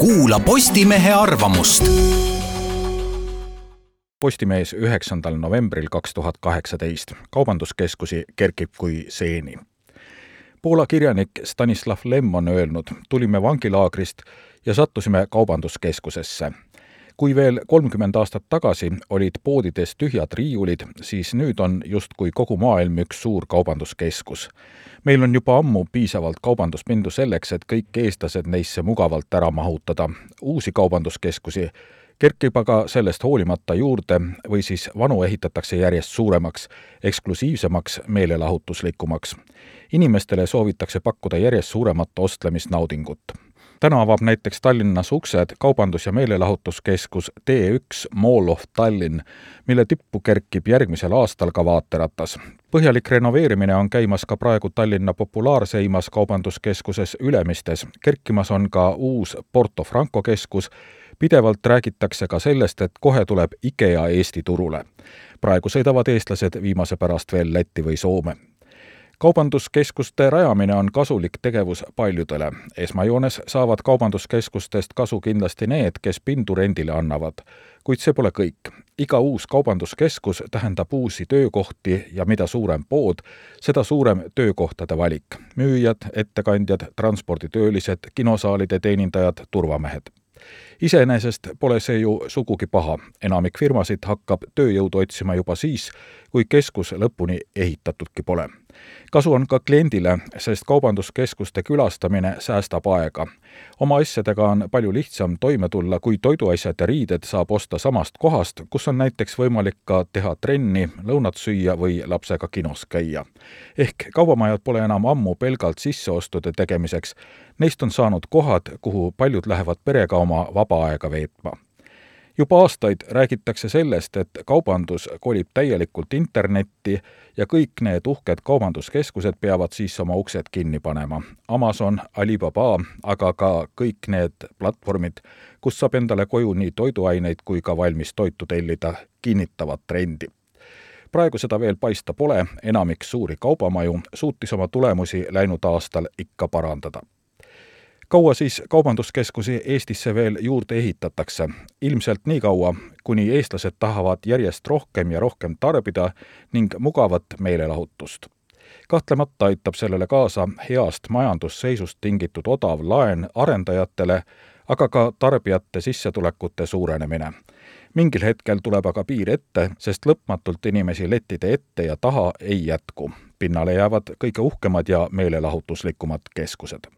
kuula Postimehe arvamust. Postimees üheksandal novembril kaks tuhat kaheksateist. kaubanduskeskusi kerkib kui seeni. Poola kirjanik Stanislav Lem on öelnud, tulime vangilaagrist ja sattusime kaubanduskeskusesse kui veel kolmkümmend aastat tagasi olid poodides tühjad riiulid, siis nüüd on justkui kogu maailm üks suur kaubanduskeskus. meil on juba ammu piisavalt kaubanduspindu selleks, et kõik eestlased neisse mugavalt ära mahutada. uusi kaubanduskeskusi kerkib aga sellest hoolimata juurde või siis vanu ehitatakse järjest suuremaks, eksklusiivsemaks, meelelahutuslikumaks. inimestele soovitakse pakkuda järjest suuremat ostlemisnaudingut täna avab näiteks Tallinnas uksed kaubandus- ja meelelahutuskeskus T1 Mall of Tallinn, mille tippu kerkib järgmisel aastal ka vaateratas. põhjalik renoveerimine on käimas ka praegu Tallinna populaarseimas kaubanduskeskuses Ülemistes, kerkimas on ka uus Porto Franco keskus, pidevalt räägitakse ka sellest, et kohe tuleb IKEA Eesti turule. praegu sõidavad eestlased viimase pärast veel Lätti või Soome kaubanduskeskuste rajamine on kasulik tegevus paljudele. esmajoones saavad kaubanduskeskustest kasu kindlasti need, kes pindu rendile annavad. kuid see pole kõik. iga uus kaubanduskeskus tähendab uusi töökohti ja mida suurem pood, seda suurem töökohtade valik. müüjad, ettekandjad, transporditöölised, kinosaalide teenindajad, turvamehed iseenesest pole see ju sugugi paha, enamik firmasid hakkab tööjõudu otsima juba siis, kui keskus lõpuni ehitatudki pole kasu on ka kliendile, sest kaubanduskeskuste külastamine säästab aega. oma asjadega on palju lihtsam toime tulla, kui toiduasjad ja riided saab osta samast kohast, kus on näiteks võimalik ka teha trenni, lõunat süüa või lapsega kinos käia. ehk kaubamajad pole enam ammu pelgalt sisseostude tegemiseks, neist on saanud kohad, kuhu paljud lähevad perega oma vaba aega veetma juba aastaid räägitakse sellest, et kaubandus kolib täielikult internetti ja kõik need uhked kaubanduskeskused peavad siis oma uksed kinni panema. Amazon, Alibaba, aga ka kõik need platvormid, kus saab endale koju nii toiduaineid kui ka valmis toitu tellida, kinnitavad trendi praegu seda veel paista pole, enamik suuri kaubamaju suutis oma tulemusi läinud aastal ikka parandada kaua siis kaubanduskeskusi Eestisse veel juurde ehitatakse? ilmselt nii kaua, kuni eestlased tahavad järjest rohkem ja rohkem tarbida ning mugavat meelelahutust. kahtlemata aitab sellele kaasa heast majandusseisust tingitud odav laen arendajatele, aga ka tarbijate sissetulekute suurenemine. mingil hetkel tuleb aga piir ette, sest lõpmatult inimesi lettide ette ja taha ei jätku. pinnale jäävad kõige uhkemad ja meelelahutuslikumad keskused